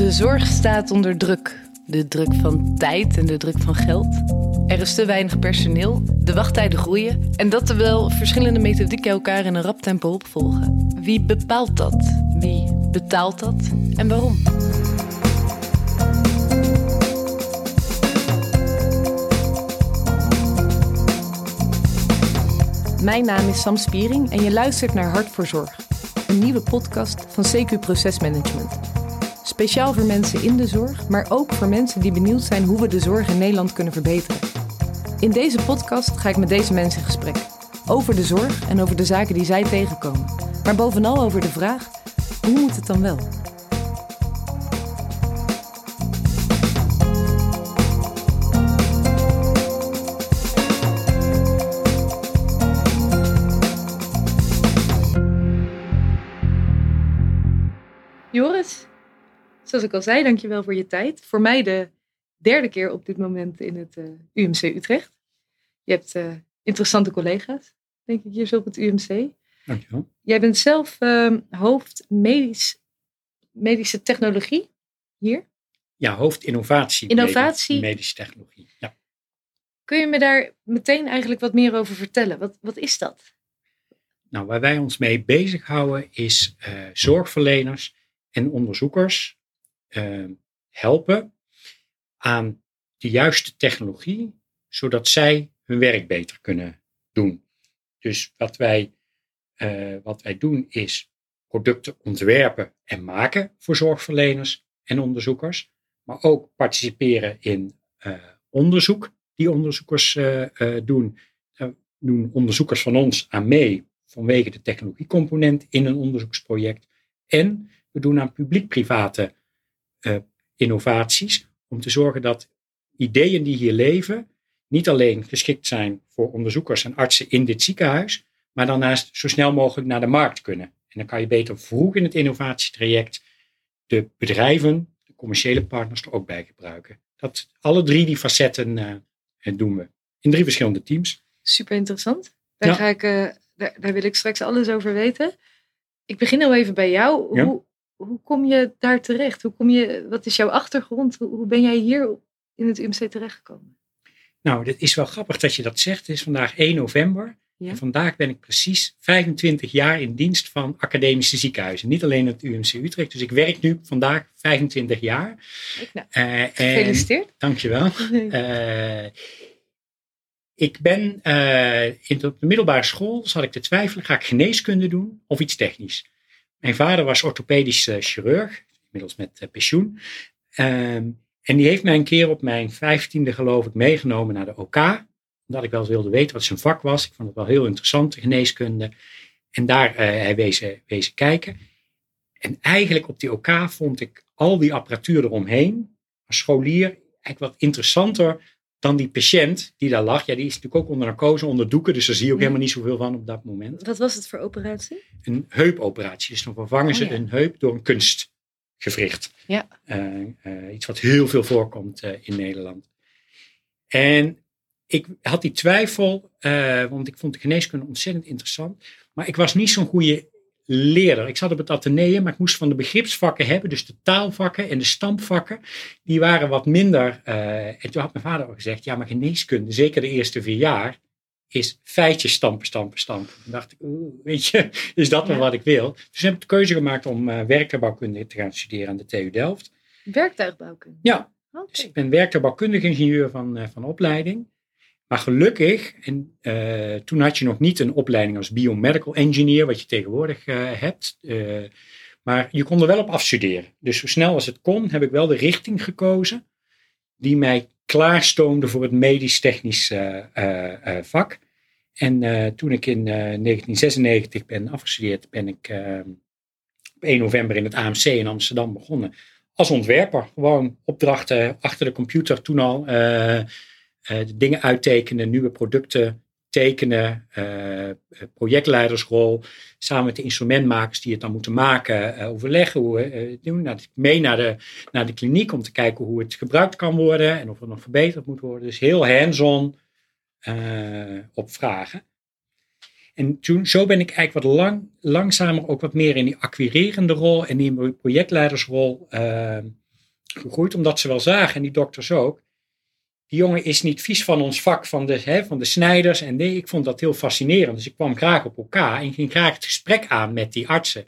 De zorg staat onder druk. De druk van tijd en de druk van geld. Er is te weinig personeel, de wachttijden groeien en dat terwijl verschillende methodieken elkaar in een rap tempo opvolgen. Wie bepaalt dat? Wie betaalt dat? En waarom? Mijn naam is Sam Spiering en je luistert naar Hart voor Zorg. Een nieuwe podcast van CQ Procesmanagement. Speciaal voor mensen in de zorg, maar ook voor mensen die benieuwd zijn hoe we de zorg in Nederland kunnen verbeteren. In deze podcast ga ik met deze mensen in gesprek. Over de zorg en over de zaken die zij tegenkomen. Maar bovenal over de vraag, hoe moet het dan wel? Zoals ik al zei, dankjewel voor je tijd. Voor mij de derde keer op dit moment in het eh, UMC Utrecht. Je hebt eh, interessante collega's, denk ik, hier zo op het UMC. Dankjewel. Jij bent zelf ehm, hoofd medisch, medische technologie hier. Ja, hoofdinnovatie. Innovatie. Medische technologie. Ja. Kun je me daar meteen eigenlijk wat meer over vertellen? Wat, wat is dat? Nou, waar wij ons mee bezighouden is eh, zorgverleners en onderzoekers helpen aan de juiste technologie, zodat zij hun werk beter kunnen doen. Dus wat wij, eh, wat wij doen is producten ontwerpen en maken voor zorgverleners en onderzoekers, maar ook participeren in eh, onderzoek die onderzoekers doen. Daar doen onderzoekers van ons aan mee vanwege de technologiecomponent in een onderzoeksproject. En we doen aan publiek-private uh, innovaties om te zorgen dat ideeën die hier leven niet alleen geschikt zijn voor onderzoekers en artsen in dit ziekenhuis, maar daarnaast zo snel mogelijk naar de markt kunnen. En dan kan je beter vroeg in het innovatietraject de bedrijven, de commerciële partners er ook bij gebruiken. Dat, alle drie die facetten uh, doen we in drie verschillende teams. Super interessant. Daar, ja. ga ik, uh, daar, daar, wil ik straks alles over weten. Ik begin al even bij jou. Ja. Hoe, hoe kom je daar terecht? Hoe kom je, wat is jouw achtergrond? Hoe, hoe ben jij hier in het UMC terechtgekomen? Nou, het is wel grappig dat je dat zegt. Het is vandaag 1 november. Ja. En vandaag ben ik precies 25 jaar in dienst van academische ziekenhuizen. Niet alleen het UMC Utrecht. Dus ik werk nu vandaag 25 jaar. Ik, nou, uh, gefeliciteerd. Dankjewel. uh, ik ben uh, in, op de middelbare school, zat ik te twijfelen, ga ik geneeskunde doen of iets technisch? Mijn vader was orthopedisch uh, chirurg, inmiddels met uh, pensioen. Um, en die heeft mij een keer op mijn vijftiende geloof ik meegenomen naar de OK. Omdat ik wel wilde weten wat zijn vak was. Ik vond het wel heel interessant, de geneeskunde. En daar uh, hij wezen, wezen kijken. En eigenlijk op die OK vond ik al die apparatuur eromheen, als scholier, eigenlijk wat interessanter dan die patiënt die daar lag. Ja, die is natuurlijk ook onder narcose, onder doeken, dus daar zie je ook Ja. helemaal niet zoveel van op dat moment. Wat was het voor operatie? Een heupoperatie, dus dan vervangen Oh, ze ja. een heup door een kunstgewricht. Ja. Eh, eh, iets wat heel veel voorkomt eh, in Nederland. En ik had die twijfel, want ik vond de geneeskunde ontzettend interessant. Maar ik was niet zo'n goede leerder. Ik zat op het ateneum, maar ik moest van de begripsvakken hebben. Dus de taalvakken en de stampvakken, die waren wat minder. eh, en toen had mijn vader ook gezegd, ja, maar geneeskunde, zeker de eerste vier jaar, is feitjes stampen, stampen, stampen. Toen dacht ik, weet je, is dat wel Ja. wat ik wil? Dus heb ik de keuze gemaakt om eh werktuigbouwkunde te gaan studeren aan de TU Delft. Werktuigbouwkunde. Ja, Oké. dus ik ben werktuigbouwkundig ingenieur van, eh, van opleiding. Maar gelukkig, eh, toen had je nog niet een opleiding als biomedical engineer, wat je tegenwoordig eh, hebt. eh, maar je kon er wel op afstuderen. Dus zo snel als het kon, heb ik wel de richting gekozen die mij klaarstoomde voor het medisch-technisch vak. En toen ik in eh, 1996 ben afgestudeerd, ben ik eh, op 1 november in het AMC in Amsterdam begonnen als ontwerper. Gewoon opdrachten achter de computer toen al. Eh, dingen uittekenen, nieuwe producten tekenen, eh, projectleidersrol, samen met de instrumentmakers die het dan moeten maken, eh, overleggen hoe we doen. Nou, mee naar de, naar de kliniek om te kijken hoe het gebruikt kan worden en of het nog verbeterd moet worden. Dus heel hands-on op vragen. En toen, zo ben ik eigenlijk wat lang, langzamer ook wat meer in die acquirerende rol en die projectleidersrol gegroeid, omdat ze wel zagen, en die dokters ook, die jongen is niet vies van ons vak, van de, hè, van de snijders. En nee, ik vond dat heel fascinerend. Dus ik kwam graag op elkaar en ging graag het gesprek aan met die artsen.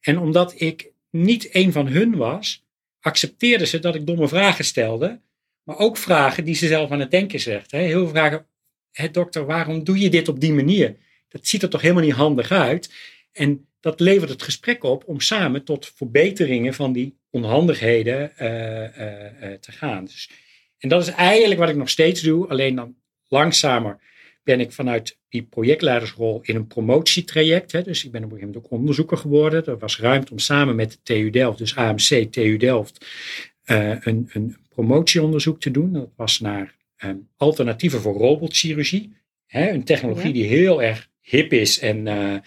En omdat ik niet een van hun was, accepteerden ze dat ik domme vragen stelde. Maar ook vragen die ze zelf aan het denken zegt. Heel veel vragen, hè, dokter, waarom doe je dit op die manier? Dat ziet er toch helemaal niet handig uit? En dat levert het gesprek op om samen tot verbeteringen van die onhandigheden uh, uh, te gaan. Dus en dat is eigenlijk wat ik nog steeds doe, alleen dan langzamer ben ik vanuit die projectleidersrol in een promotietraject. Hè, dus ik ben op een gegeven moment ook onderzoeker geworden. Er was ruimte om samen met de TU Delft, dus AMC, TU Delft, uh, een, een promotieonderzoek te doen. Dat was naar um, alternatieven voor robotchirurgie. Hè, een technologie die heel erg hip is en, uh, en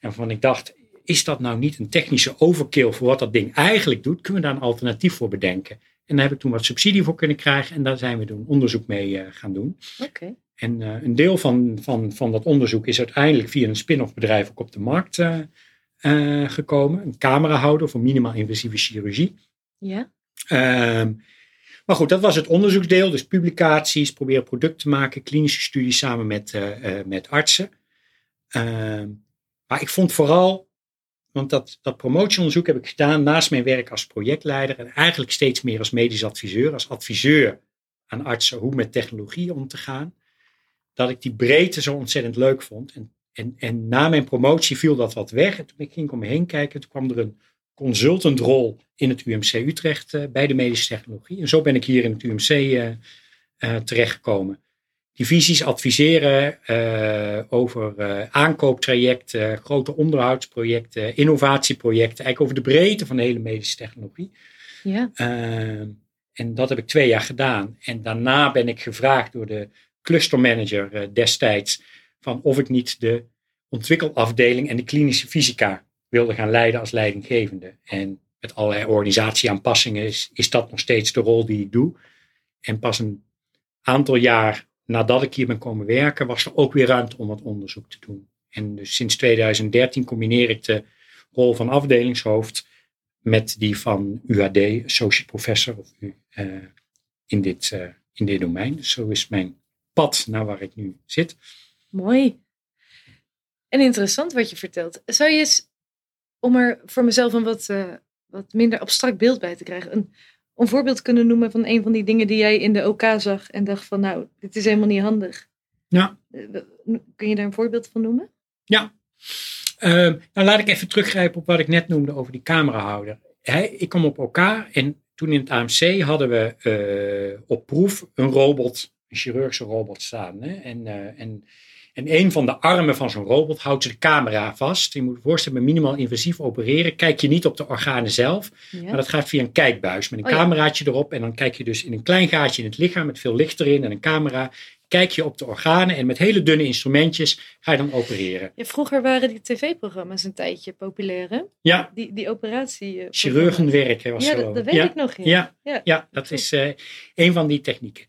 waarvan ik dacht, is dat nou niet een technische overkill voor wat dat ding eigenlijk doet? Kunnen we daar een alternatief voor bedenken? En daar heb ik toen wat subsidie voor kunnen krijgen en daar zijn we toen onderzoek mee uh, gaan doen. Oké. En uh, een deel van, van, van dat onderzoek is uiteindelijk via een spin-off bedrijf ook op de markt uh, gekomen. Een camerahouder voor minimaal invasieve chirurgie. Ja. Ehm, maar goed, dat was het onderzoeksdeel. Dus publicaties, proberen product te maken, klinische studies samen met, met artsen. Ehm, maar ik vond vooral want dat, dat promotieonderzoek heb ik gedaan naast mijn werk als projectleider en eigenlijk steeds meer als medisch adviseur, als adviseur aan artsen hoe met technologie om te gaan. Dat ik die breedte zo ontzettend leuk vond. En, en, en na mijn promotie viel dat wat weg. En toen ging ik om me heen kijken. Toen kwam er een consultantrol in het UMC Utrecht uh, bij de medische technologie. En zo ben ik hier in het UMC uh, uh, terechtgekomen divisies adviseren uh, over uh, aankooptrajecten, grote onderhoudsprojecten, innovatieprojecten, eigenlijk over de breedte van de hele medische technologie. Ja. Uh, en dat heb ik twee jaar gedaan. En daarna ben ik gevraagd door de clustermanager destijds van of ik niet de ontwikkelafdeling en de klinische fysica wilde gaan leiden als leidinggevende. En met allerlei organisatieaanpassingen is, is dat nog steeds de rol die ik doe. En pas een aantal jaar nadat ik hier ben komen werken, was er ook weer ruimte om wat onderzoek te doen. En dus sinds 2013 combineer ik de rol van afdelingshoofd met die van UHD, associate professor of, uh, in, dit, uh, in dit domein. Dus zo is mijn pad naar waar ik nu zit. Mooi. En interessant wat je vertelt. Zou je eens, om er voor mezelf een wat, uh, wat minder abstract beeld bij te krijgen, een een voorbeeld kunnen noemen van een van die dingen die jij in de OK zag en dacht van nou, dit is helemaal niet handig? Ja. Eh, kun je daar een voorbeeld van noemen? Ja. Uh, nou, laat ik even teruggrijpen op wat ik net noemde over die camerahouder. Ik kom op OK en toen in het AMC hadden we uh, op proef een robot, een chirurgische robot staan. Hè? En, uh, en en een van de armen van zo'n robot houdt de camera vast. Je moet je voorstellen, met minimaal invasief opereren kijk je niet op de organen zelf. Ja. Maar dat gaat via een kijkbuis met een oh, cameraatje ja. erop. En dan kijk je dus in een klein gaatje in het lichaam met veel licht erin en een camera. Kijk je op de organen en met hele dunne instrumentjes ga je dan opereren. Ja, vroeger waren die tv-programma's een tijdje populair hè? Ja. Die, die operatie. Uh, Chirurgenwerk was ja, zo. Dat, dat weet ik nog. Ja, ja, dat is uh, een van die technieken.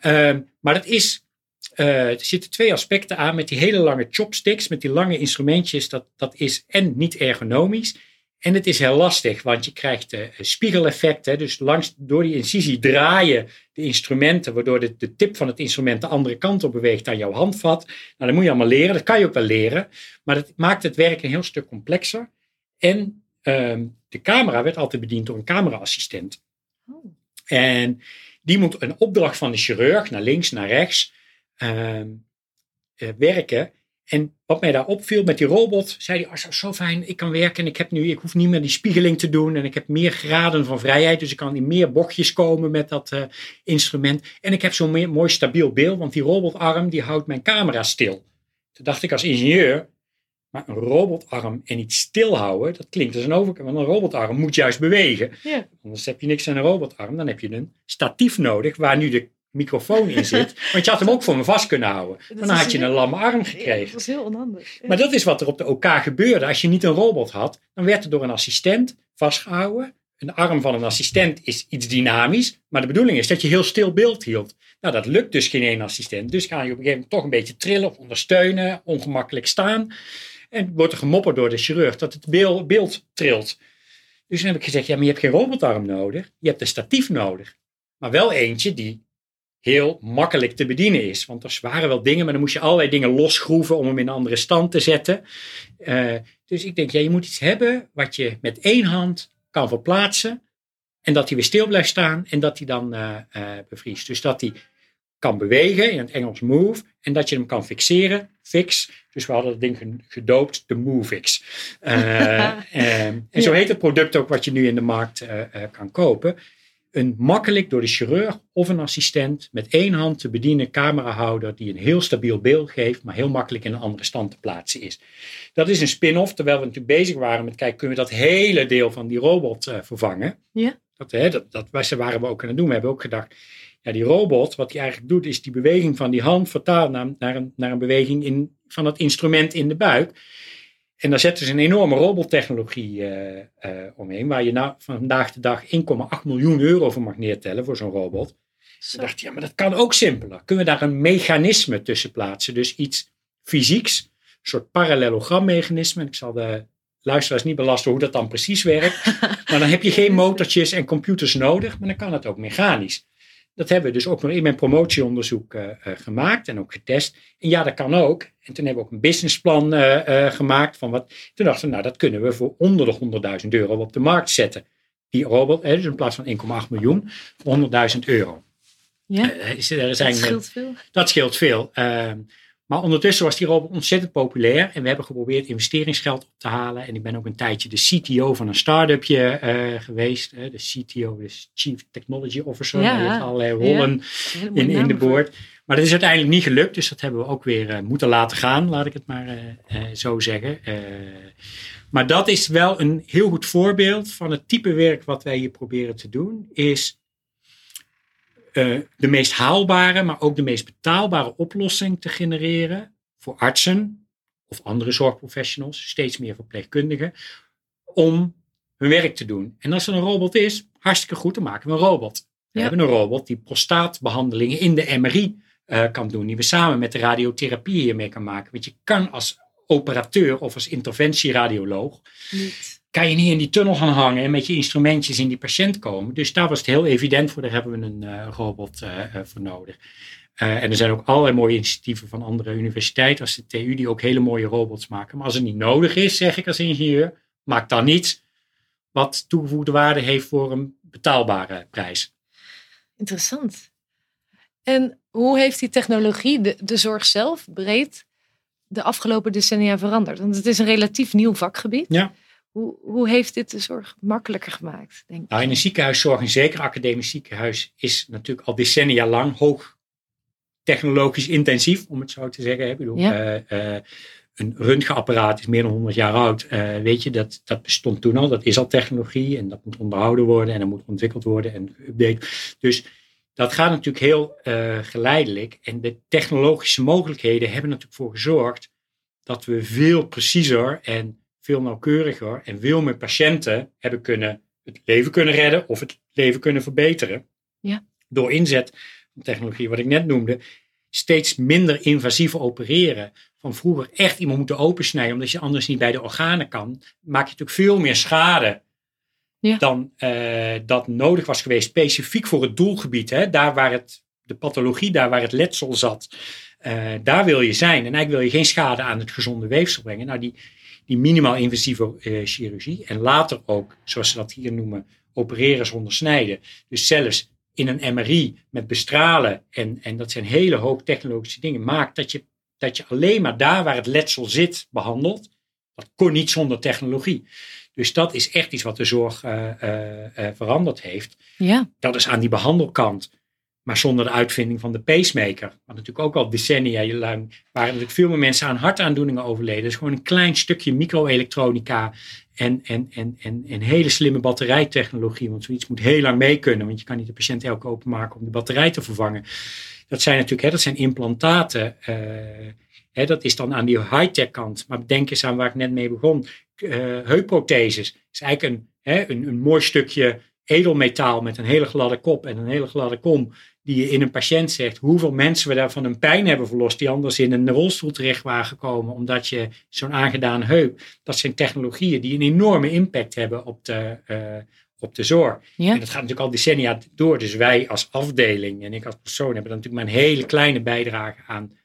Uh, maar dat is uh, er zitten twee aspecten aan met die hele lange chopsticks, met die lange instrumentjes. Dat, dat is en niet ergonomisch. En het is heel lastig, want je krijgt uh, spiegeleffecten. Dus langs, door die incisie draaien de instrumenten, waardoor de, de tip van het instrument de andere kant op beweegt aan jouw handvat. Nou, dat moet je allemaal leren. Dat kan je ook wel leren. Maar dat maakt het werk een heel stuk complexer. En uh, de camera werd altijd bediend door een cameraassistent. Oh. En die moet een opdracht van de chirurg naar links, naar rechts uh, werken. En wat mij daar opviel met die robot, zei hij, oh, zo fijn, ik kan werken en ik heb nu, ik hoef niet meer die spiegeling te doen en ik heb meer graden van vrijheid, dus ik kan in meer bochtjes komen met dat uh, instrument. En ik heb zo'n mooi stabiel beeld, want die robotarm die houdt mijn camera stil. Toen dacht ik als ingenieur, maar een robotarm en iets stilhouden, dat klinkt als een overkant. Want een robotarm moet juist bewegen. Ja. Anders heb je niks aan een robotarm. Dan heb je een statief nodig waar nu de microfoon in zit. Want je had hem ook voor me vast kunnen houden. Dan had je een lamme arm gekregen. dat was heel onhandig. Maar dat is wat er op de OK gebeurde. Als je niet een robot had, dan werd er door een assistent vastgehouden. Een arm van een assistent is iets dynamisch, maar de bedoeling is dat je heel stil beeld hield. Nou, dat lukt dus geen één assistent. Dus ga je op een gegeven moment toch een beetje trillen of ondersteunen, ongemakkelijk staan. En wordt er gemopperd door de chirurg dat het beeld, beeld trilt. Dus dan heb ik gezegd, ja, maar je hebt geen robotarm nodig. Je hebt een statief nodig. Maar wel eentje die heel makkelijk te bedienen is. Want er waren wel dingen, maar dan moest je allerlei dingen losschroeven om hem in een andere stand te zetten. Uh, dus ik denk, ja, je moet iets hebben wat je met één hand kan verplaatsen. En dat hij weer stil blijft staan en dat hij dan uh, uh, bevriest. Dus dat hij kan bewegen, in het Engels move, en dat je hem kan fixeren, fix. Dus we hadden het ding gedoopt, de MoveX. Uh, en, en zo heet het product ook wat je nu in de markt kan kopen een makkelijk door de chirurg of een assistent met één hand te bedienen camerahouder die een heel stabiel beeld geeft, maar heel makkelijk in een andere stand te plaatsen is. Dat is een spin-off, terwijl we natuurlijk bezig waren met kijken, kunnen we dat hele deel van die robot uh, vervangen? Ja. Dat, hè, dat, dat waren we ook aan het doen. We hebben ook gedacht, ja, die robot, wat hij eigenlijk doet, is die beweging van die hand vertalen naar, naar, een, naar een beweging in, van het instrument in de buik. En daar zetten ze een enorme robottechnologie uh, uh, omheen, waar je nou vandaag de dag 1,8 miljoen euro voor mag neertellen voor zo'n robot. Zo. dacht ja, maar dat kan ook simpeler. Kunnen we daar een mechanisme tussen plaatsen? Dus iets fysieks, een soort parallelogrammechanisme. Ik zal de luisteraars niet belasten hoe dat dan precies werkt. maar dan heb je geen motortjes en computers nodig, maar dan kan het ook mechanisch. Dat hebben we dus ook nog in mijn promotieonderzoek uh, uh, gemaakt en ook getest. En ja, dat kan ook. En toen hebben we ook een businessplan uh, gemaakt. Van wat, toen dachten we, nou, dat kunnen we voor onder de 100.000 euro op de markt zetten. Die robot, dus in plaats van 1,8 miljoen, voor 100.000 euro. Ja, er zijn, dat scheelt veel. Dat scheelt veel. Maar ondertussen was die robot ontzettend populair. En we hebben geprobeerd investeringsgeld op te halen. En ik ben ook een tijdje de CTO van een start-upje uh, geweest. de CTO is Chief Technology Officer. Ja. Die heeft allerlei rollen ja. in, in de board. Maar dat is uiteindelijk niet gelukt. Dus dat hebben we ook weer uh, moeten laten gaan. Laat ik het maar uh, zo zeggen. maar dat is wel een heel goed voorbeeld van het type werk wat wij hier proberen te doen. Is uh, de meest haalbare, maar ook de meest betaalbare oplossing te genereren voor artsen of andere zorgprofessionals, steeds meer verpleegkundigen, om hun werk te doen. En als er een robot is, hartstikke goed, dan maken we een robot. We hebben een robot die prostaatbehandelingen in de MRI uh, eh, kan doen, die we samen met de radiotherapie hiermee kan maken. Want je kan als operateur of als interventieradioloog niet kan je niet in die tunnel gaan hangen en met je instrumentjes in die patiënt komen. Dus daar was het heel evident voor, daar hebben we een uh, robot uh, voor nodig. Uh, en er zijn ook allerlei mooie initiatieven van andere universiteiten, als de TU, die ook hele mooie robots maken. Maar als het niet nodig is, zeg ik als ingenieur, maak dan niet wat toegevoegde waarde heeft voor een betaalbare prijs. Interessant. En hoe heeft die technologie de, de zorg zelf breed de afgelopen decennia veranderd? Want het is een relatief nieuw vakgebied. Ja. Hoe, hoe heeft dit de zorg makkelijker gemaakt, denk ik? Nou, in een ziekenhuiszorg, en zeker academisch ziekenhuis, is natuurlijk al decennia lang hoog technologisch intensief, om het zo te zeggen. Ik bedoel, ja. uh, uh, een röntgenapparaat is meer dan 100 jaar oud. Uh, weet je, dat, dat bestond toen al. Dat is al technologie en dat moet onderhouden worden en dat moet ontwikkeld worden en geüpdate. Dus dat gaat natuurlijk heel geleidelijk. En de technologische mogelijkheden hebben natuurlijk voor gezorgd dat we veel preciezer en veel nauwkeuriger en veel meer patiënten hebben kunnen het leven kunnen redden of het leven kunnen verbeteren. Ja. Door inzet van technologie, wat ik net noemde, steeds minder invasief opereren. Van vroeger echt iemand moeten opensnijden omdat je anders niet bij de organen kan, maak je natuurlijk veel meer schade ja. dan uh, dat nodig was geweest, specifiek voor het doelgebied. Hè? Daar waar het, de pathologie, daar waar het letsel zat, uh, daar wil je zijn. En eigenlijk wil je geen schade aan het gezonde weefsel brengen. Nou, die, die minimaal invasieve uh, chirurgie. En later ook, zoals ze dat hier noemen, opereren zonder snijden. Dus zelfs in een MRI met bestralen, en, en dat zijn hele hoogtechnologische dingen, maakt dat je, dat je alleen maar daar waar het letsel zit behandelt. Dat kon niet zonder technologie. Dus dat is echt iets wat de zorg uh, uh, veranderd heeft. Ja. Dat is aan die behandelkant. Maar zonder de uitvinding van de pacemaker. Wat natuurlijk ook al decennia lang waren natuurlijk veel meer mensen aan hartaandoeningen overleden. Dus gewoon een klein stukje microelektronica en, en, en, en, en hele slimme batterijtechnologie. Want zoiets moet heel lang mee kunnen. Want je kan niet de patiënt elke openmaken om de batterij te vervangen. Dat zijn natuurlijk hè, dat zijn implantaten. Uh, hè, dat is dan aan die high-tech kant. Maar denk eens aan waar ik net mee begon. Uh, heupprotheses is eigenlijk een, hè, een, een mooi stukje edelmetaal met een hele gladde kop en een hele gladde kom die je in een patiënt zegt, hoeveel mensen we daar van een pijn hebben verlost, die anders in een rolstoel terecht waren gekomen, omdat je zo'n aangedaan heup, dat zijn technologieën die een enorme impact hebben op de, uh, op de zorg. Ja. En dat gaat natuurlijk al decennia door. Dus wij als afdeling en ik als persoon hebben daar natuurlijk maar een hele kleine bijdrage aan,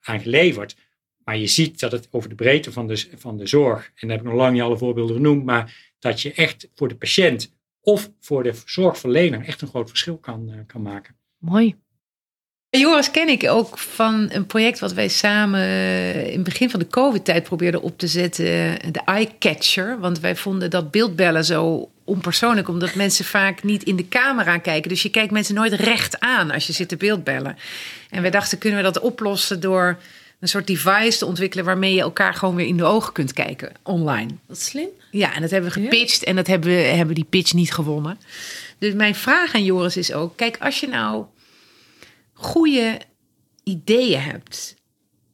aan geleverd. Maar je ziet dat het over de breedte van de, van de zorg, en daar heb ik nog lang niet alle voorbeelden genoemd, maar dat je echt voor de patiënt of voor de zorgverlener echt een groot verschil kan, uh, kan maken. Mooi. Joris ken ik ook van een project wat wij samen in het begin van de COVID-tijd probeerden op te zetten, de Eye Catcher. Want wij vonden dat beeldbellen zo onpersoonlijk, omdat mensen vaak niet in de camera kijken. Dus je kijkt mensen nooit recht aan als je zit te beeldbellen. En wij dachten, kunnen we dat oplossen door een soort device te ontwikkelen waarmee je elkaar gewoon weer in de ogen kunt kijken online. Dat is slim. Ja, en dat hebben we gepitcht en dat hebben we hebben die pitch niet gewonnen. Dus mijn vraag aan Joris is ook: kijk, als je nou goede ideeën hebt.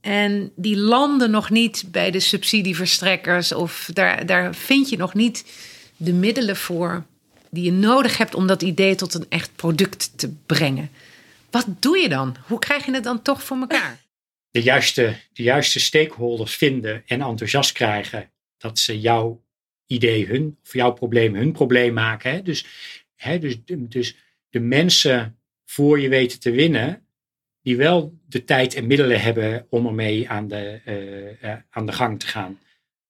En die landen nog niet bij de subsidieverstrekkers of daar, daar vind je nog niet de middelen voor die je nodig hebt om dat idee tot een echt product te brengen. Wat doe je dan? Hoe krijg je het dan toch voor elkaar? De juiste, de juiste stakeholders vinden en enthousiast krijgen dat ze jouw idee hun, of jouw probleem hun probleem maken. Hè? Dus, hè, dus, dus de mensen voor je weten te winnen, die wel de tijd en middelen hebben om ermee aan de, uh, aan de gang te gaan.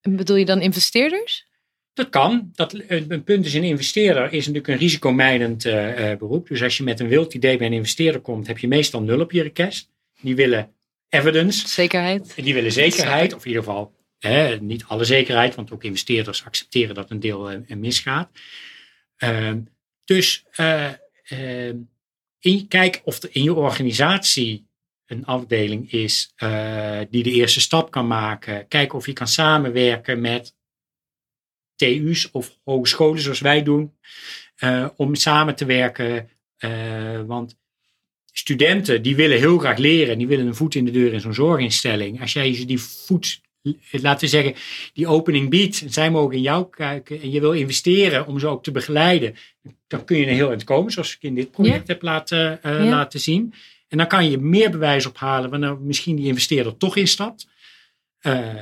En bedoel je dan investeerders? Dat kan. Dat, een punt is, een investeerder is natuurlijk een risicomijdend uh, beroep. Dus als je met een wild idee bij een investeerder komt, heb je meestal nul op je request. Die willen evidence. Zekerheid. Die willen zekerheid, of in ieder geval hè, niet alle zekerheid, want ook investeerders accepteren dat een deel misgaat. Ehm, dus ehm, kijk of er in je organisatie een afdeling is uh, die de eerste stap kan maken. Kijk of je kan samenwerken met TU's of hogescholen zoals wij doen. Uh, om samen te werken. Uh, want studenten die willen heel graag leren. Die willen een voet in de deur in zo'n zorginstelling. Als jij ze die voet laten we zeggen, die opening biedt. Zij mogen in jou kijken en je wil investeren om ze ook te begeleiden. Dan kun je een heel eind komen, zoals ik in dit project heb laten, uh, laten zien. En dan kan je meer bewijs ophalen wanneer misschien die investeerder toch instapt. Uh,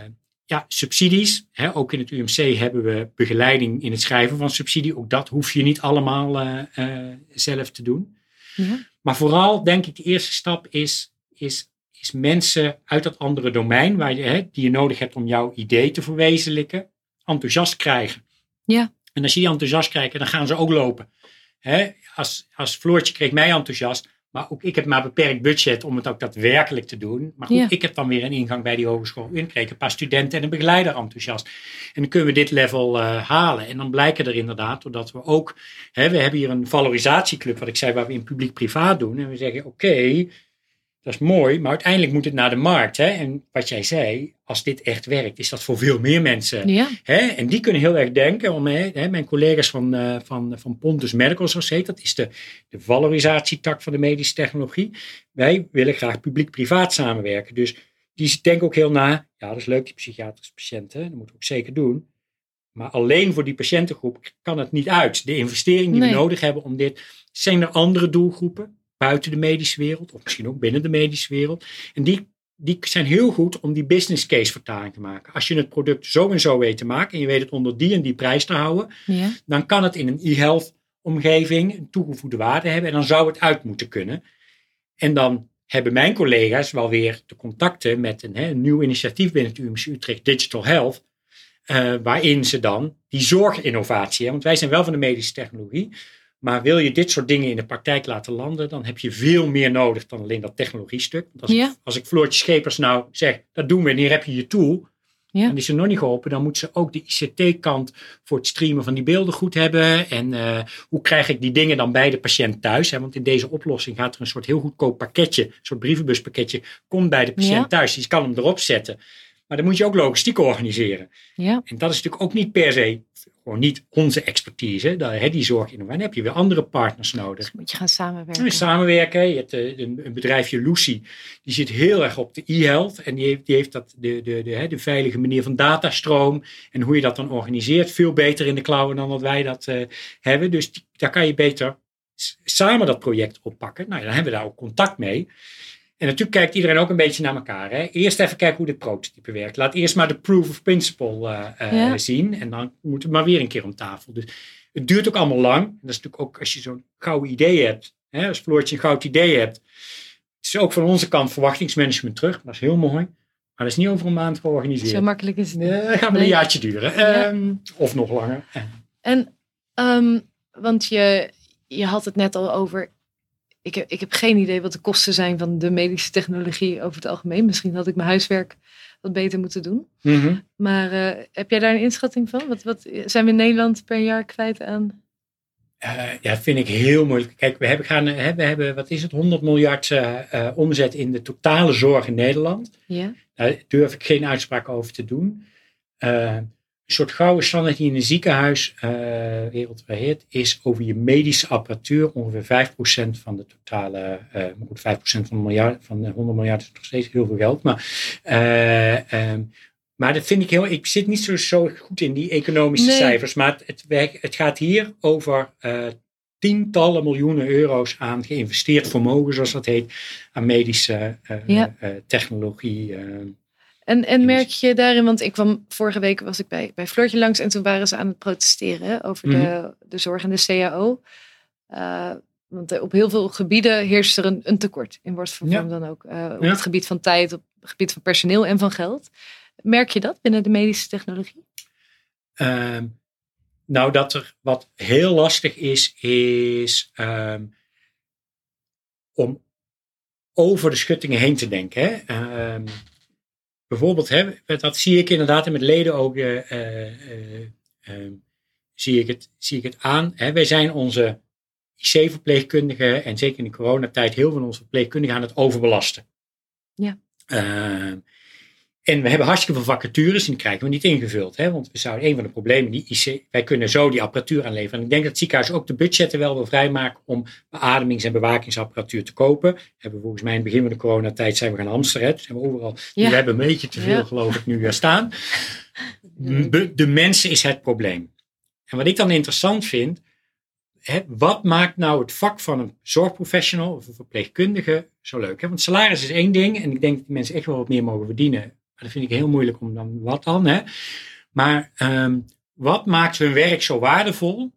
ja, subsidies. Hè, ook in het UMC hebben we begeleiding in het schrijven van subsidie. Ook dat hoef je niet allemaal uh, zelf te doen. Ja. Maar vooral denk ik de eerste stap is, is is mensen uit dat andere domein waar je, hè, die je nodig hebt om jouw idee te verwezenlijken, enthousiast krijgen. Ja. En als je die enthousiast krijgt, dan gaan ze ook lopen. Hè, als, als Floortje kreeg mij enthousiast, maar ook ik heb maar beperkt budget om het ook daadwerkelijk te doen. Maar goed, ik heb dan weer een ingang bij die hogeschool in. Kreeg een paar studenten en een begeleider enthousiast. En dan kunnen we dit level uh, halen. En dan blijken er inderdaad, doordat we ook, hè, we hebben hier een valorisatieclub, wat ik zei, waar we in publiek-privaat doen. En we zeggen, oké, dat is mooi, maar uiteindelijk moet het naar de markt. Hè? En wat jij zei, als dit echt werkt, is dat voor veel meer mensen. Ja. Hè? En die kunnen heel erg denken, om, hè, mijn collega's van, uh, van, van Pontus Medical, zoals heet, dat is de, de valorisatietak van de medische technologie. Wij willen graag publiek-privaat samenwerken. Dus die denken ook heel na, ja dat is leuk, die psychiatrische patiënten, dat moeten we ook zeker doen. Maar alleen voor die patiëntengroep kan het niet uit. De investering die we nodig hebben om dit, zijn er andere doelgroepen? Buiten de medische wereld, of misschien ook binnen de medische wereld. En die, die zijn heel goed om die business case vertaling te maken. Als je het product zo en zo weet te maken en je weet het onder die en die prijs te houden, ja. dan kan het in een e-health omgeving een toegevoegde waarde hebben en dan zou het uit moeten kunnen. En dan hebben mijn collega's wel weer de contacten met een, hè, een nieuw initiatief binnen het UMC Utrecht Digital Health. Uh, waarin ze dan die zorginnovatie, want wij zijn wel van de medische technologie, maar wil je dit soort dingen in de praktijk laten landen, dan heb je veel meer nodig dan alleen dat technologiestuk. Want als, ja. ik, als ik Floortje Schepers nou zeg, dat doen we en hier heb je je tool. Ja. En is ze nog niet geholpen, dan moet ze ook de ICT-kant voor het streamen van die beelden goed hebben. En uh, hoe krijg ik die dingen dan bij de patiënt thuis? Hè? Want in deze oplossing gaat er een soort heel goedkoop pakketje, een soort brievenbuspakketje, komt bij de patiënt Ja. thuis. Die kan hem erop zetten. Maar dan moet je ook logistiek organiseren. Ja. En dat is natuurlijk ook niet per se gewoon niet onze expertise. Hè, die zorg in. Dan heb je weer andere partners nodig. Dus moet je gaan samenwerken. Samenwerken. Je hebt eh, een, een bedrijfje Lucy. Die zit heel erg op de e-health. En die heeft, die heeft dat, de, de, de, de veilige manier van datastroom. En hoe je dat dan organiseert. Veel beter in de cloud dan dat wij dat uh, hebben. Dus die, daar kan je beter samen dat project oppakken. Nou, dan hebben we daar ook contact mee. En natuurlijk kijkt iedereen ook een beetje naar elkaar. Hè? Eerst even kijken hoe dit prototype werkt. Laat eerst maar de proof of principle uh, ja. zien. En dan moeten we maar weer een keer om tafel. Dus het duurt ook allemaal lang. En dat is natuurlijk ook als je zo'n gouden idee hebt. Hè? Als Floortje een goud idee hebt. Het is ook van onze kant verwachtingsmanagement terug. Dat is heel mooi. Maar dat is niet over een maand georganiseerd. Zo makkelijk is het niet. Dat gaat maar een jaartje duren. Ja. Ehm, of nog langer. En, um, want je, je had het net al over ik heb, ik heb geen idee wat de kosten zijn van de medische technologie over het algemeen. Misschien had ik mijn huiswerk wat beter moeten doen. Mhm. Maar uh, heb jij daar een inschatting van? Wat, wat zijn we in Nederland per jaar kwijt aan? Uh, ja, vind ik heel moeilijk. Kijk, we hebben, gaan, we hebben wat is het, 100 miljard uh, omzet in de totale zorg in Nederland. Ja. Daar durf ik geen uitspraak over te doen soort gouden standaard die in een ziekenhuis uh, wereldwijd is over je medische apparatuur. Ongeveer 5% van de totale, uh, goed, 5% van, een miljard, van 100 miljard is nog steeds heel veel geld. Maar, uh, um, maar dat vind ik heel, ik zit niet zo, zo goed in die economische nee. cijfers. Maar het, het, het, gaat hier over tientallen miljoenen euro's aan geïnvesteerd vermogen, zoals dat heet, aan medische ja. technologie. En, en merk je daarin, want ik kwam vorige week was ik bij, bij Floortje langs en toen waren ze aan het protesteren over de, Mhm. de zorg en de CAO. Uh, want op heel veel gebieden heerst er een, een tekort, in wat voor Ja. vorm dan ook. Uh, op Ja. het gebied van tijd, op het gebied van personeel en van geld. Merk je dat binnen de medische technologie? Ehm, nou, dat er wat heel lastig is, is ehm, om over de schuttingen heen te denken. Hè? Ehm, bijvoorbeeld, hè, dat zie ik inderdaad en met leden ook, eh, eh, eh, ehm, zie, ik het, zie ik het aan. Hè? Wij zijn onze IC-verpleegkundigen en zeker in de coronatijd heel veel van onze verpleegkundigen aan het overbelasten. Ja. En we hebben hartstikke veel vacatures en die krijgen we niet ingevuld. Hè? Want we zouden een van de problemen, die IC, wij kunnen zo die apparatuur aanleveren. En ik denk dat het ziekenhuis ook de budgetten wel wil vrijmaken om beademings- en bewakingsapparatuur te kopen. Hebben we volgens mij in het begin van de coronatijd zijn we gaan hamsteren. hè. Dus hebben we overal, Ja. we hebben een beetje te veel Ja. geloof ik nu weer staan. De, mensen is het probleem. En wat ik dan interessant vind, hè, wat maakt nou het vak van een zorgprofessional of een verpleegkundige zo leuk? Hè? Want salaris is één ding en ik denk dat die mensen echt wel wat meer mogen verdienen. Dat vind ik heel moeilijk om dan, wat dan? Hè? Maar ehm, wat maakt hun werk zo waardevol?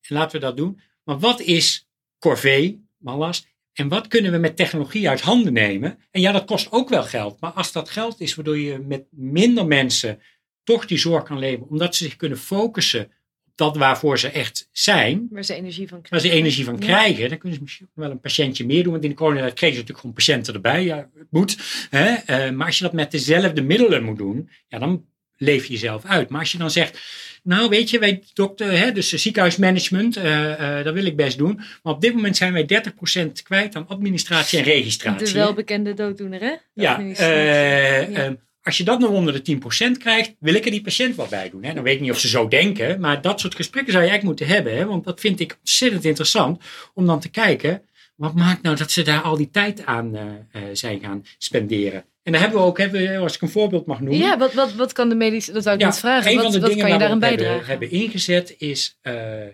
En laten we dat doen. Maar wat is corvée, ballast? En wat kunnen we met technologie uit handen nemen? En ja, dat kost ook wel geld. Maar als dat geld is waardoor je met minder mensen toch die zorg kan leveren, omdat ze zich kunnen focussen dat waarvoor ze echt zijn, Waar ze energie van waar krijgen. ze energie van Ja. krijgen, dan kunnen ze misschien wel een patiëntje meer doen. Want in de coronatijd kregen ze natuurlijk gewoon patiënten erbij. Ja, het moet. Hè? Eh, maar als je dat met dezelfde middelen moet doen, ja, dan leef je jezelf uit. Maar als je dan zegt, nou weet je, wij dokter, hè, dus ziekenhuismanagement, eh, eh, dat wil ik best doen. Maar op dit moment zijn wij 30% kwijt aan administratie en registratie. De welbekende dooddoener, hè? De Ja, eh, Ja. Als je dat nog onder de 10% krijgt, wil ik er die patiënt wel bij doen. Hè? Dan weet ik niet of ze zo denken, maar dat soort gesprekken zou je eigenlijk moeten hebben. Hè? Want dat vind ik ontzettend interessant om dan te kijken, wat maakt nou dat ze daar al die tijd aan eh, eh, zijn gaan spenderen. En daar hebben we ook, hebben we, als ik een voorbeeld mag noemen. Ja, wat, wat, wat kan de medische, dat wou ik Ja, net vragen. Een wat van de wat dingen kan je op bijdragen? hebben, hebben ingezet is, eh,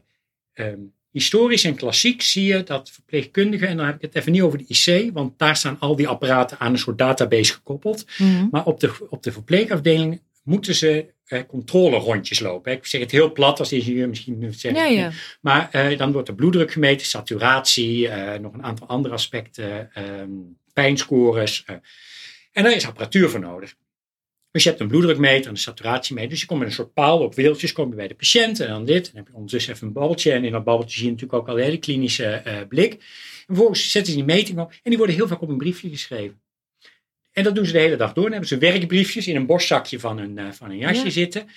ehm, historisch en klassiek zie je dat verpleegkundigen, en dan heb ik het even niet over de IC, want daar staan al die apparaten aan een soort database gekoppeld. Mhm. Maar op de, op de verpleegafdeling moeten ze eh, controlerondjes lopen. Ik zeg het heel plat als ingenieur misschien zeggen. Ja, ja. Maar eh, dan wordt de bloeddruk gemeten, saturatie, eh, nog een aantal andere aspecten, ehm, pijnscores. eh. en daar is apparatuur voor nodig. Dus je hebt een bloeddrukmeter en een saturatiemeter. Dus je komt met een soort paal op wieltjes, kom je bij de patiënt en dan dit. En dan heb je ondertussen even een babbeltje. En in dat babbeltje zie je natuurlijk ook al de hele klinische eh, blik. En vervolgens zetten ze die meting op. En die worden heel vaak op een briefje geschreven. En dat doen ze de hele dag door. Dan hebben ze werkbriefjes in een borstzakje van een, eh, van een jasje Ja. zitten.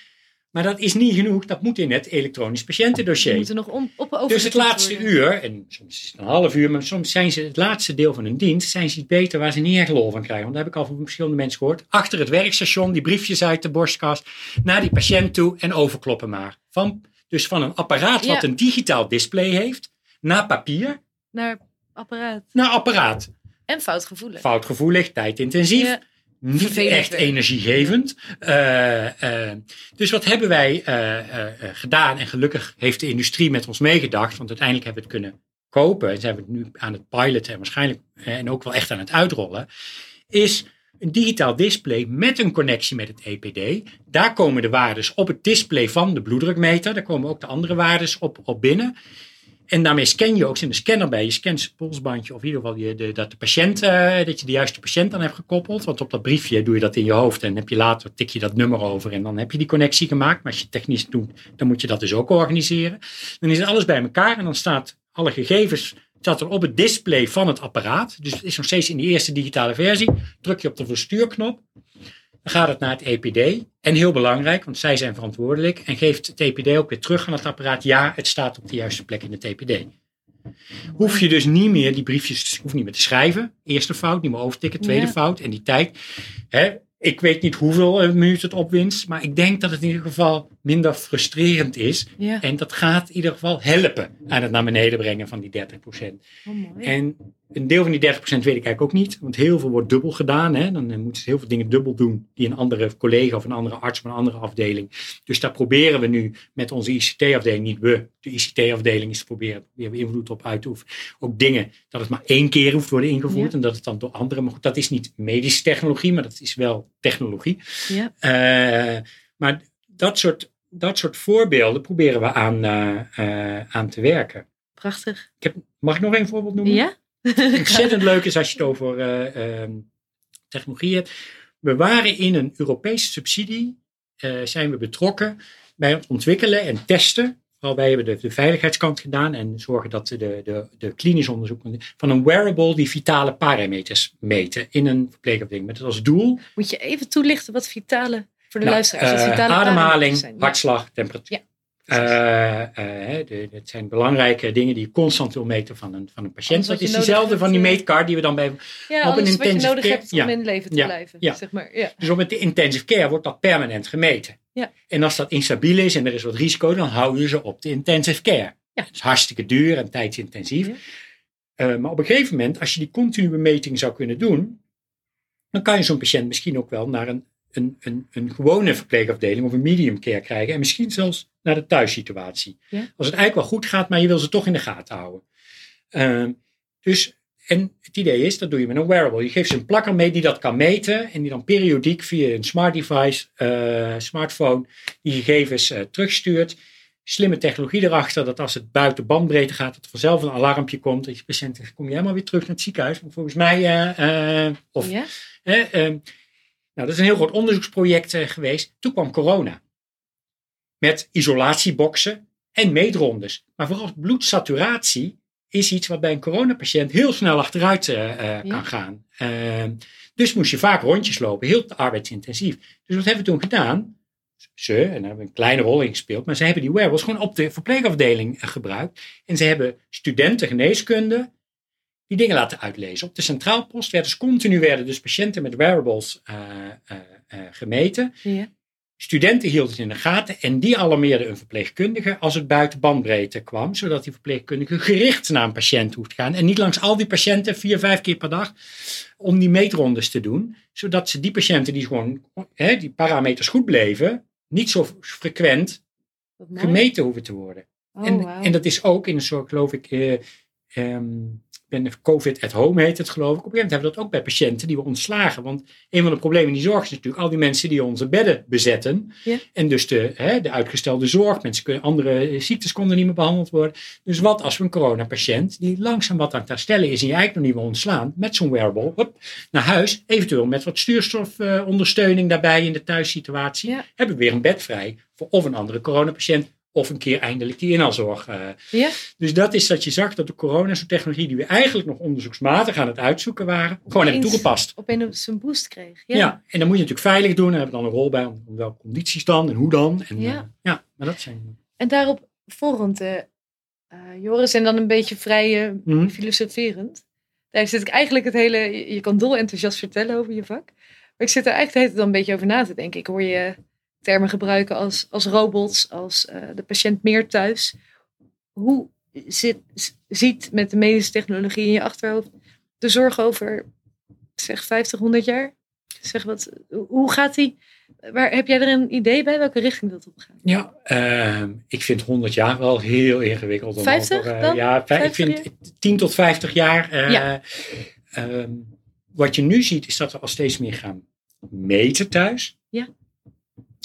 Maar dat is niet genoeg. Dat moet in het elektronisch patiëntendossier. Moeten nog om, op over Dus het laatste uur, en soms is het een half uur, maar soms zijn ze het laatste deel van hun dienst, zijn ze iets beter waar ze niet echt lol van krijgen. Want dat heb ik al van verschillende mensen gehoord. Achter het werkstation, die briefjes uit de borstkast, naar die patiënt toe en overkloppen maar. Van, dus van een apparaat wat Ja. een digitaal display heeft, naar papier, Naar apparaat. naar apparaat. En foutgevoelig. Foutgevoelig, tijdintensief. Ja. Niet echt energiegevend. Eh, eh, dus wat hebben wij eh, gedaan? En gelukkig heeft de industrie met ons meegedacht. Want uiteindelijk hebben we het kunnen kopen, en zijn we nu aan het piloten en waarschijnlijk en ook wel echt aan het uitrollen, is een digitaal display met een connectie met het EPD. Daar komen de waardes op het display van de bloeddrukmeter. Daar komen ook de andere waardes op, op binnen. En daarmee scan je ook in de scanner bij. Je scant het polsbandje of in ieder geval je, de, dat, de patiënt, uh, dat je de juiste patiënt dan hebt gekoppeld. Want op dat briefje doe je dat in je hoofd en heb je later tik je dat nummer over en dan heb je die connectie gemaakt. Maar als je technisch doet, dan moet je dat dus ook organiseren. Dan is alles bij elkaar en dan staat alle gegevens staat er op het display van het apparaat. Dus het is nog steeds in die eerste digitale versie. Druk je op de verstuurknop. Dan gaat het naar het EPD. En heel belangrijk, want zij zijn verantwoordelijk. En geeft het EPD ook weer terug aan het apparaat. Ja, het staat op de juiste plek in het EPD. Hoef je dus niet meer die briefjes hoef niet meer te schrijven. Eerste fout, niet meer overtikken. Tweede fout. En die tijd. Hè, ik weet niet hoeveel eh, minuten het opwinst, maar ik denk dat het in ieder geval minder frustrerend is. Ja. En dat gaat in ieder geval helpen aan het naar beneden brengen van die 30%. Oh, mooi. En een deel van die 30% weet ik eigenlijk ook niet, want heel veel wordt dubbel gedaan. Hè? Dan moeten ze heel veel dingen dubbel doen die een andere collega of een andere arts van een andere afdeling. Dus daar proberen we nu met onze ICT-afdeling, niet we, de ICT-afdeling is te proberen weer invloed op uit te oefenen. Ook dingen dat het maar één keer hoeft worden ingevoerd Ja. en dat het dan door anderen. Maar goed, dat is niet medische technologie, maar dat is wel technologie. Ja. Eh, maar dat soort, dat soort voorbeelden proberen we aan, eh, eh, aan te werken. Prachtig. Ik heb, mag ik nog één voorbeeld noemen? Ja? Ontzettend leuk is als je het over eh, ehm, technologie hebt. We waren in een Europese subsidie, zijn we betrokken bij het ontwikkelen en testen. Vooral wij hebben de, de veiligheidskant gedaan en zorgen dat de, de, de klinisch onderzoek van een wearable die vitale parameters meten in een verpleegafdeling. Met als doel Moet je even toelichten wat vitale, voor de nou, luisteraars, eh, ademhaling, hartslag, temperatuur. Ja. Eh, eh, de- het zijn belangrijke dingen die je constant wil meten van een, van een patiënt. Dat is diezelfde hebt, van die meetcard die we dan bij. Ja, op een alles wat je intensive nodig care- hebt om ja. in leven te blijven. Ja. Zeg maar. ja. Dus op het intensive care wordt dat permanent gemeten. Ja. En als dat instabiel is en er is wat risico, dan hou je ze op de intensive care. Ja. Dat is hartstikke duur en tijdsintensief. Maar op een gegeven moment, als je die continue meting zou kunnen doen, dan kan je zo'n patiënt misschien ook wel naar een, een, een, een gewone verpleegafdeling of een medium care krijgen. En misschien zelfs naar de thuissituatie. Ja. Als het eigenlijk wel goed gaat, maar je wil ze toch in de gaten houden. Ehm, dus, en het idee is, dat doe je met een wearable. Je geeft ze een plakker mee die dat kan meten. En die dan periodiek via een smart device, eh, smartphone, die gegevens eh, terugstuurt. Slimme technologie erachter, dat als het buiten bandbreedte gaat, dat er vanzelf een alarmpje komt. Dat je patiënt zegt, kom je helemaal weer terug naar het ziekenhuis. Want volgens mij, eh, of Ja? Nou, dat is een heel groot onderzoeksproject eh, geweest. Toen kwam corona. Met isolatieboxen en meetrondes. Maar vooral bloedsaturatie is iets wat bij een coronapatiënt heel snel achteruit eh, eh, Ja. kan gaan. Ehm, dus moest je vaak rondjes lopen, heel arbeidsintensief. Dus wat hebben we toen gedaan? Ze, en daar hebben we een kleine rol in gespeeld, maar ze hebben die wearables gewoon op de verpleegafdeling gebruikt. En ze hebben studenten geneeskunde die dingen laten uitlezen. Op de centraalpost werden dus continu werden dus patiënten met wearables eh, eh, eh, gemeten. Ja. Studenten hielden het in de gaten en die alarmeerden een verpleegkundige als het buiten bandbreedte kwam, zodat die verpleegkundige gericht naar een patiënt hoeft te gaan en niet langs al die patiënten vier, vijf keer per dag om die meetrondes te doen, zodat ze die patiënten die gewoon hè, die parameters goed bleven, niet zo frequent gemeten hoeven te worden. Oh, en, en dat is ook in een soort, geloof ik, eh, ehm, ben COVID at home heet het geloof ik. Op een gegeven moment hebben we dat ook bij patiënten die we ontslagen. Want een van de problemen in die zorg is natuurlijk al die mensen die onze bedden bezetten. Ja. En dus de, hè, de uitgestelde zorg. Mensen kunnen, andere ziektes konden niet meer behandeld worden. Dus wat als we een coronapatiënt die langzaam wat aan het herstellen is en je eigenlijk nog niet meer ontslaan. Met zo'n wearable naar huis. Eventueel met wat stuurstofondersteuning daarbij in de thuissituatie. Ja. Hebben we weer een bed vrij voor of een andere coronapatiënt. Of een keer eindelijk die inhaalzorg. eh, Ja? dus dat is dat je zag dat de corona, zo'n technologie die we eigenlijk nog onderzoeksmatig aan het uitzoeken waren, gewoon hebben toegepast. Opeens een boost kreeg. Ja. Ja. en dan moet je natuurlijk veilig doen. Daar hebben we dan een rol bij om, om welke condities dan en hoe dan. En, Ja. eh, ja maar dat zijn. En daarop volgend, eh, Joris, en dan een beetje vrij Mhm. filosoferend. Daar zit ik eigenlijk het hele, je, kan dol enthousiast vertellen over je vak. Maar ik zit er eigenlijk dan een beetje over na te denken. Ik hoor je termen gebruiken als, als robots, als eh, de patiënt meer thuis. Hoe zit, ziet met de medische technologie in je achterhoofd de zorg over, zeg 50, 100 jaar? Zeg wat, hoe gaat die Waar, heb jij er een idee bij welke richting dat op gaat? Ja, ehm, ik vind 100 jaar wel heel ingewikkeld. om 50 over, eh, dan? ja, ik 50 vind 10 tot 50 jaar. eh, Ja. ehm, wat je nu ziet is dat we al steeds meer gaan meten thuis. Ja.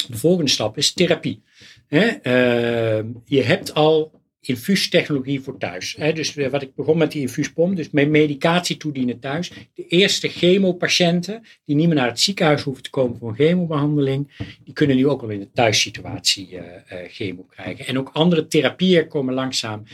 De volgende stap is therapie. Ehm, je hebt al infuustechnologie voor thuis. Dus eh, wat ik begon met die infuuspomp, dus met medicatie toedienen thuis. De eerste chemopatiënten die niet meer naar het ziekenhuis hoeven te komen voor een chemobehandeling, die kunnen nu ook al in de thuissituatie eh, chemo krijgen. En ook andere therapieën komen langzaam.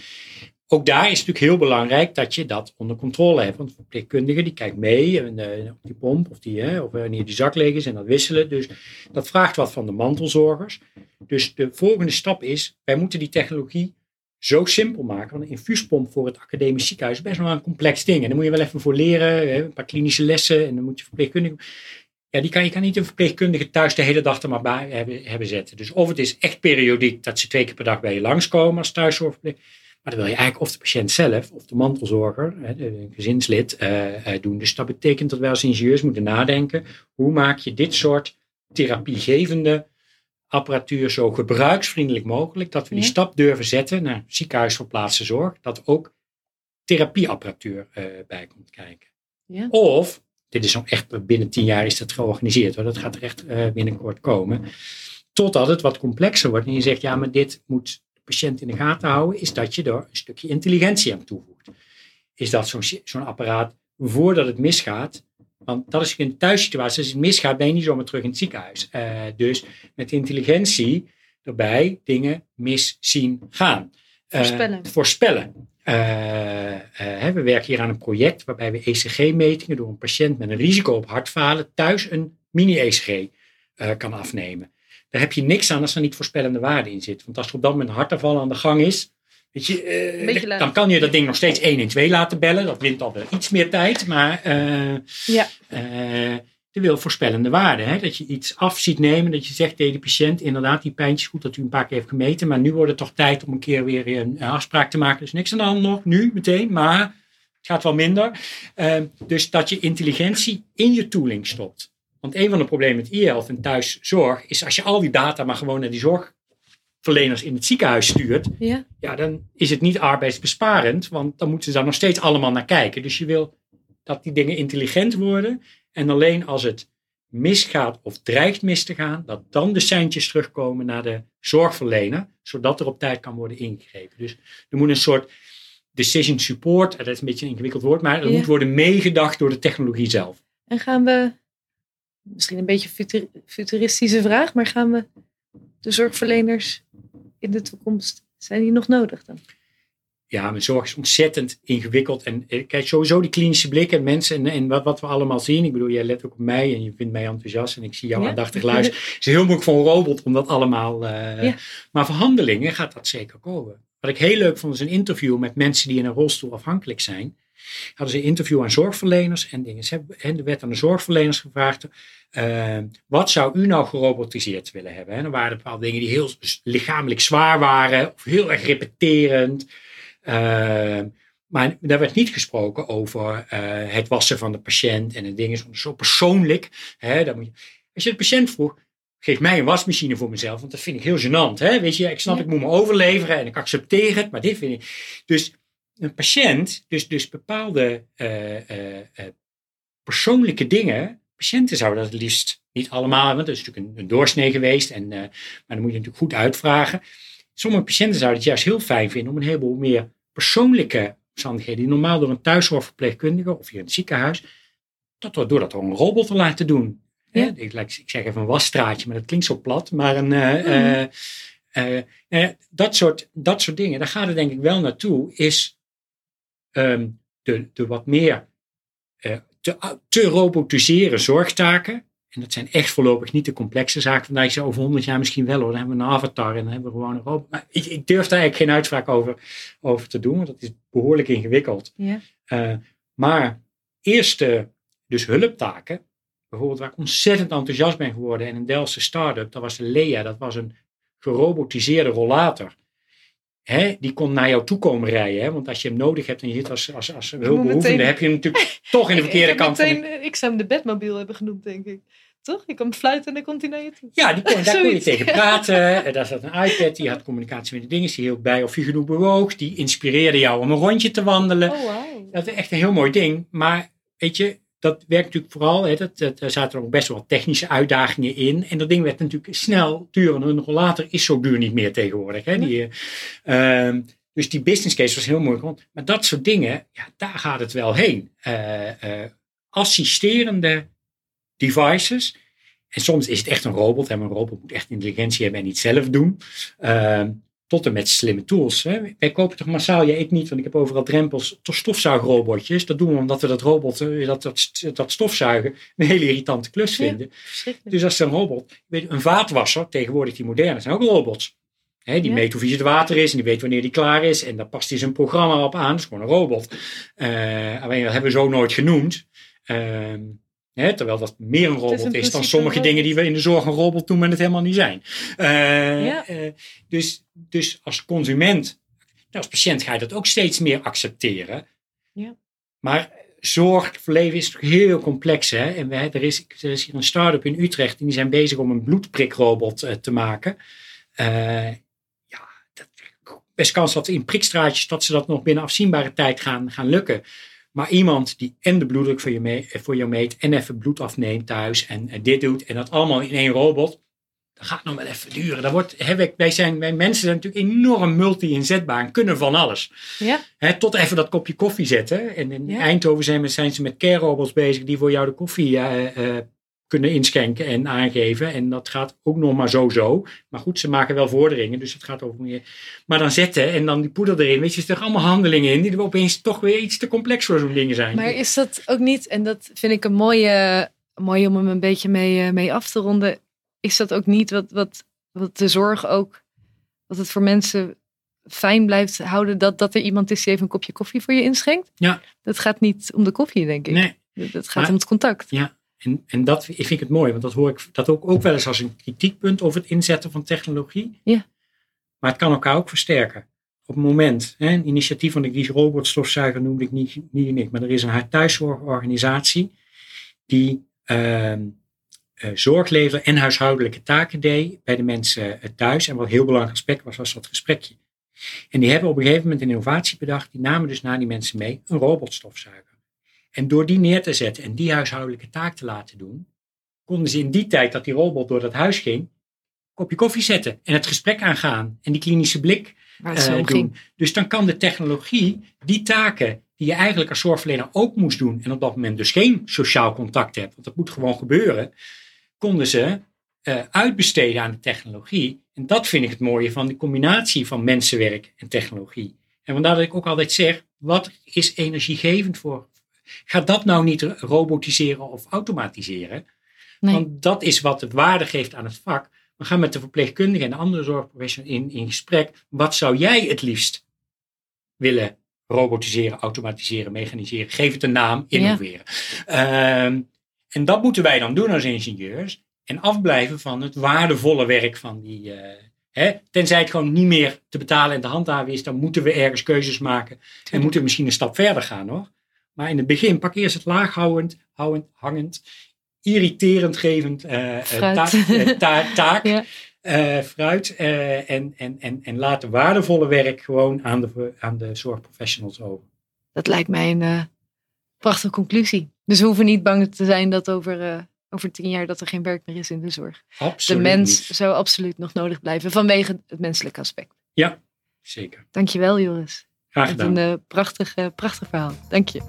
Ook daar is het natuurlijk heel belangrijk dat je dat onder controle hebt. Want de verpleegkundige die kijkt mee en, eh, op die pomp of, die, of wanneer die zak leeg is en dat wisselen. Dus dat vraagt wat van de mantelzorgers. Dus de volgende stap is, wij moeten die technologie zo simpel maken. Want een infuuspomp voor het academisch ziekenhuis is best wel een complex ding. En daar moet je wel even voor leren, een paar klinische lessen. En dan moet je verpleegkundige... Ja, die kan, je kan niet een verpleegkundige thuis de hele dag er maar bij hebben, hebben zetten. Dus of het is echt periodiek dat ze twee keer per dag bij je langskomen als thuiszorgverpleegkundige. Maar dan wil je eigenlijk of de patiënt zelf of de mantelzorger, een gezinslid, eh, eh, doen. Dus dat betekent dat wij als ingenieurs moeten nadenken. Hoe maak je dit soort therapiegevende apparatuur zo gebruiksvriendelijk mogelijk. Dat we die Ja. stap durven zetten naar ziekenhuisverplaatste zorg. Dat ook therapieapparatuur eh, bij komt kijken. Ja. Of, dit is nog echt binnen tien jaar is dat georganiseerd. Hoor. Dat gaat er echt binnenkort komen. Totdat het wat complexer wordt. En je zegt, ja, maar dit moet patiënt in de gaten houden. Is dat je er een stukje intelligentie aan toevoegt. Is dat zo'n zo'n apparaat voordat het misgaat. Want dat is in een thuissituatie. Als het misgaat, ben je niet zomaar terug in het ziekenhuis. Eh, dus met intelligentie erbij dingen mis zien gaan. Eh, Voorspellen. voorspellen. Eh, hè, we werken hier aan een project waarbij we ECG-metingen door een patiënt met een risico op hartfalen thuis een mini-ECG kan afnemen. Daar heb je niks aan als er niet voorspellende waarde in zit. Want als er op dat moment een hartaanval aan de gang is, weet je, eh, dan kan je dat ding nog steeds 112 laten bellen. Dat wint alweer iets meer tijd, maar eh, Ja. de wil voorspellende waarde. Hè? Dat je iets af ziet nemen, dat je zegt tegen de patiënt, inderdaad, die pijntjes goed dat u een paar keer heeft gemeten, maar nu wordt het toch tijd om een keer weer een, afspraak te maken. Dus niks aan de hand nog, nu meteen, maar het gaat wel minder. Dus dat je intelligentie in je tooling stopt. Want een van de problemen met e-health en thuiszorg is als je al die data maar gewoon naar die zorgverleners in het ziekenhuis stuurt, Ja. ja, dan is het niet arbeidsbesparend, want dan moeten ze daar nog steeds allemaal naar kijken. Dus je wil dat die dingen intelligent worden en alleen als het misgaat of dreigt mis te gaan, dat dan de seintjes terugkomen naar de zorgverlener, zodat er op tijd kan worden ingegrepen. Dus er moet een soort decision support, dat is een beetje een ingewikkeld woord, maar er Ja. moet worden meegedacht door de technologie zelf. En gaan we, misschien een beetje futur- futuristische vraag, maar gaan we de zorgverleners in de toekomst, zijn die nog nodig dan? Ja, mijn zorg is ontzettend ingewikkeld. En eh, kijk, sowieso die klinische blik en mensen en, en wat, wat we allemaal zien. Ik bedoel, jij let ook op mij en je vindt mij enthousiast en ik zie jou Ja. aandachtig luisteren. Het is heel moeilijk voor een robot om dat allemaal... eh, Ja. Maar voor handelingen gaat dat zeker komen. Wat ik heel leuk vond is een interview met mensen die in een rolstoel afhankelijk zijn. Hadden ze een interview aan zorgverleners en dingen. Ze hebben, en er werd aan de zorgverleners gevraagd, eh, wat zou u nou gerobotiseerd willen hebben? En dan waren er bepaalde dingen die heel lichamelijk zwaar waren of heel erg repeterend. Eh, maar daar werd niet gesproken over eh, het wassen van de patiënt en het ding is zo persoonlijk. Hè, moet je, als je de patiënt vroeg, geef mij een wasmachine voor mezelf, want dat vind ik heel gênant. Hè? Weet je, ik snap, Ja. ik moet me overleveren en ik accepteer het, maar dit vind ik. Dus een patiënt, dus, dus bepaalde eh, eh, eh, persoonlijke dingen, patiënten zouden dat het liefst niet allemaal, want dat is natuurlijk een, een doorsnee geweest, en, maar dan moet je natuurlijk goed uitvragen. Sommige patiënten zouden het juist heel fijn vinden om een heleboel meer persoonlijke omstandigheden, die normaal door een thuiszorgverpleegkundige of hier in het ziekenhuis, dat door, door dat door een robot te laten doen. Ja. Ik, ik zeg even een wasstraatje, maar dat klinkt zo plat. Maar een, eh, eh, dat, soort, dat soort dingen, daar gaat het denk ik wel naartoe, is ehm, de, de wat meer eh, te, te robotiseren zorgtaken. En dat zijn echt voorlopig niet de complexe zaken. Vandaag is over honderd jaar misschien wel hoor. Dan hebben we een avatar en dan hebben we gewoon een robot. Maar ik, ik durf daar eigenlijk geen uitspraak over, over te doen, want dat is behoorlijk ingewikkeld. Ja. Eh, maar eerste, dus hulptaken, bijvoorbeeld waar ik ontzettend enthousiast ben geworden en een Delftse start-up, dat was de Lea, dat was een gerobotiseerde rollator. Hè, die kon naar jou toe komen rijden. Hè? Want als je hem nodig hebt en je zit als, als, als hulpbehoevende, meteen- heb je hem natuurlijk toch in de verkeerde ik, heb kant van de meteen, ik zou hem de hebben genoemd, denk ik. Toch? Je kan fluiten en dan komt hij naar je toe. Ja, die kon, daar kon je tegen praten. Eh, Daar zat een iPad, die had communicatie met de dingen. Die hield bij of je genoeg bewoog. Die inspireerde jou om een rondje te wandelen. Oh. Dat is echt een heel mooi ding. Maar weet je, dat werkt natuurlijk vooral. Hè, dat, dat, er zaten ook best wel wat technische uitdagingen in. En dat ding werd natuurlijk snel duur. En een rollator is zo duur niet meer tegenwoordig. Hè, die, eh, ehm, dus die business case was heel mooi. geworden. Maar dat soort dingen, ja, daar gaat het wel heen. Eh, eh, assisterende devices. En soms is het echt een robot. Hè, maar een robot moet echt intelligentie hebben en niet zelf doen. Tot en met slimme tools. Hè. Wij kopen toch massaal, jij ik niet, want ik heb overal drempels, toch stofzuigrobotjes. Dat doen we omdat we dat robot, eh, dat, dat, dat stofzuigen, een hele irritante klus Ja. vinden. Verschrikkelijk. Dus als een robot, weet, je, een vaatwasser, tegenwoordig die moderne, zijn ook robots. Hè, die Ja. meet hoe vies het water is en die weet wanneer die klaar is. En daar past hij zijn programma op aan. Dat is gewoon een robot. Eh, alleen dat hebben we zo nooit genoemd. Ehm, hè, terwijl dat meer een robot is, dan sommige dingen die we in de zorg een robot noemen en het helemaal niet zijn. Eh, Ja. eh, dus, dus als consument, nou, als patiënt ga je dat ook steeds meer accepteren. Ja. Maar zorg voor leven is toch heel complex. Hè? En er, is, er is hier een start-up in Utrecht en die zijn bezig om een bloedprikrobot eh, te maken. Ja, dat, best kans dat in prikstraatjes dat ze dat nog binnen afzienbare tijd gaan, gaan lukken. Maar iemand die en de bloeddruk voor je, mee, voor je meet en even bloed afneemt thuis en, en dit doet en dat allemaal in één robot. Dat gaat nog wel even duren. Dat wordt, hè, wij, zijn, wij mensen zijn natuurlijk enorm multi-inzetbaar en kunnen van alles. Ja, Hè, tot even dat kopje koffie zetten. En in Ja. Eindhoven zijn, zijn ze met care robots bezig die voor jou de koffie eh, eh, kunnen inschenken en aangeven. En dat gaat ook nog maar zo zo. Maar goed, ze maken wel vorderingen, dus het gaat over meer. Maar dan zetten en dan die poeder erin. Weet je, er zitten allemaal handelingen in die er opeens toch weer iets te complex voor zo'n dingen zijn. maar is dat ook niet, en dat vind ik een mooie, mooi om hem een beetje mee, eh, mee af te ronden. Is dat ook niet wat, wat, wat de zorg ook, dat het voor mensen fijn blijft houden dat, dat er iemand is die even een kopje koffie voor je inschenkt? Ja. Dat gaat niet om de koffie, denk ik. nee. Dat gaat Maar- om het contact. En, en dat vind ik het mooi, want dat hoor ik dat ook, ook wel eens als een kritiekpunt over het inzetten van technologie. Ja. Maar het kan elkaar ook versterken. Op het moment, hè, een initiatief van die robotstofzuiger noemde ik niet, niet uniek, maar er is een thuiszorgorganisatie die eh, zorg leverde en huishoudelijke taken deed bij de mensen eh, thuis. En wat een heel belangrijk aspect was, was dat gesprekje. En die hebben op een gegeven moment een innovatie bedacht, die namen dus naar die mensen mee een robotstofzuiger. En door die neer te zetten en die huishoudelijke taak te laten doen, konden ze in die tijd dat die robot door dat huis ging, een kopje koffie zetten en het gesprek aangaan en die klinische blik eh, doen. ging. Dus dan kan de technologie die taken die je eigenlijk als zorgverlener ook moest doen en op dat moment dus geen sociaal contact hebt, want dat moet gewoon gebeuren, konden ze eh, uitbesteden aan de technologie. En dat vind ik het mooie van de combinatie van mensenwerk en technologie. En vandaar dat ik ook altijd zeg, wat is energiegevend voor? Ga dat nou niet robotiseren of automatiseren. Nee. Want dat is wat het waarde geeft aan het vak. We gaan met de verpleegkundige en de andere zorgprofessionals in, in gesprek. Wat zou jij het liefst willen robotiseren, automatiseren, mechaniseren? Geef het een naam, innoveren. Ehm, en dat moeten wij dan doen als ingenieurs. En afblijven van het waardevolle werk van die. eh, hè, tenzij het gewoon niet meer te betalen en te handhaven is, dan moeten we ergens keuzes maken. En moeten we misschien een stap verder gaan hoor. Maar in het begin pak eerst het laaghoudend, houdend, hangend, irriterend gevend eh, eh, ta- eh, ta- taak. Ja. eh, fruit. en, en, en, en laat de waardevolle werk gewoon aan de, aan de zorgprofessionals over. Dat lijkt mij een prachtige conclusie. Dus we hoeven niet bang te zijn dat over, over tien jaar dat er geen werk meer is in de zorg. Absoluut. de mens niet. zou absoluut nog nodig blijven vanwege het menselijke aspect. Ja, zeker. Dankjewel Joris. Graag Met gedaan. een eh, prachtig, prachtig verhaal. Dank je.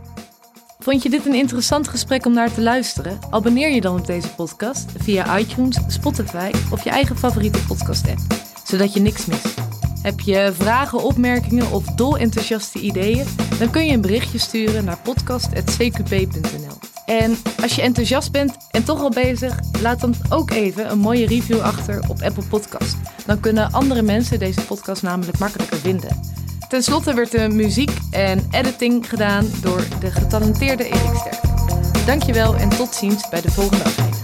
Vond je dit een interessant gesprek om naar te luisteren? Abonneer je dan op deze podcast via iTunes, Spotify of je eigen favoriete podcast-app, zodat je niks mist. Heb je vragen, opmerkingen of dolenthousiaste ideeën? Dan kun je een berichtje sturen naar podcast.cqp.nl. En als je enthousiast bent en toch al bezig, laat dan ook even een mooie review achter op Apple Podcast. Dan kunnen andere mensen deze podcast namelijk makkelijker vinden. Ten slotte werd de muziek en editing gedaan door de getalenteerde Erik Sterk. Dankjewel en tot ziens bij de volgende aflevering.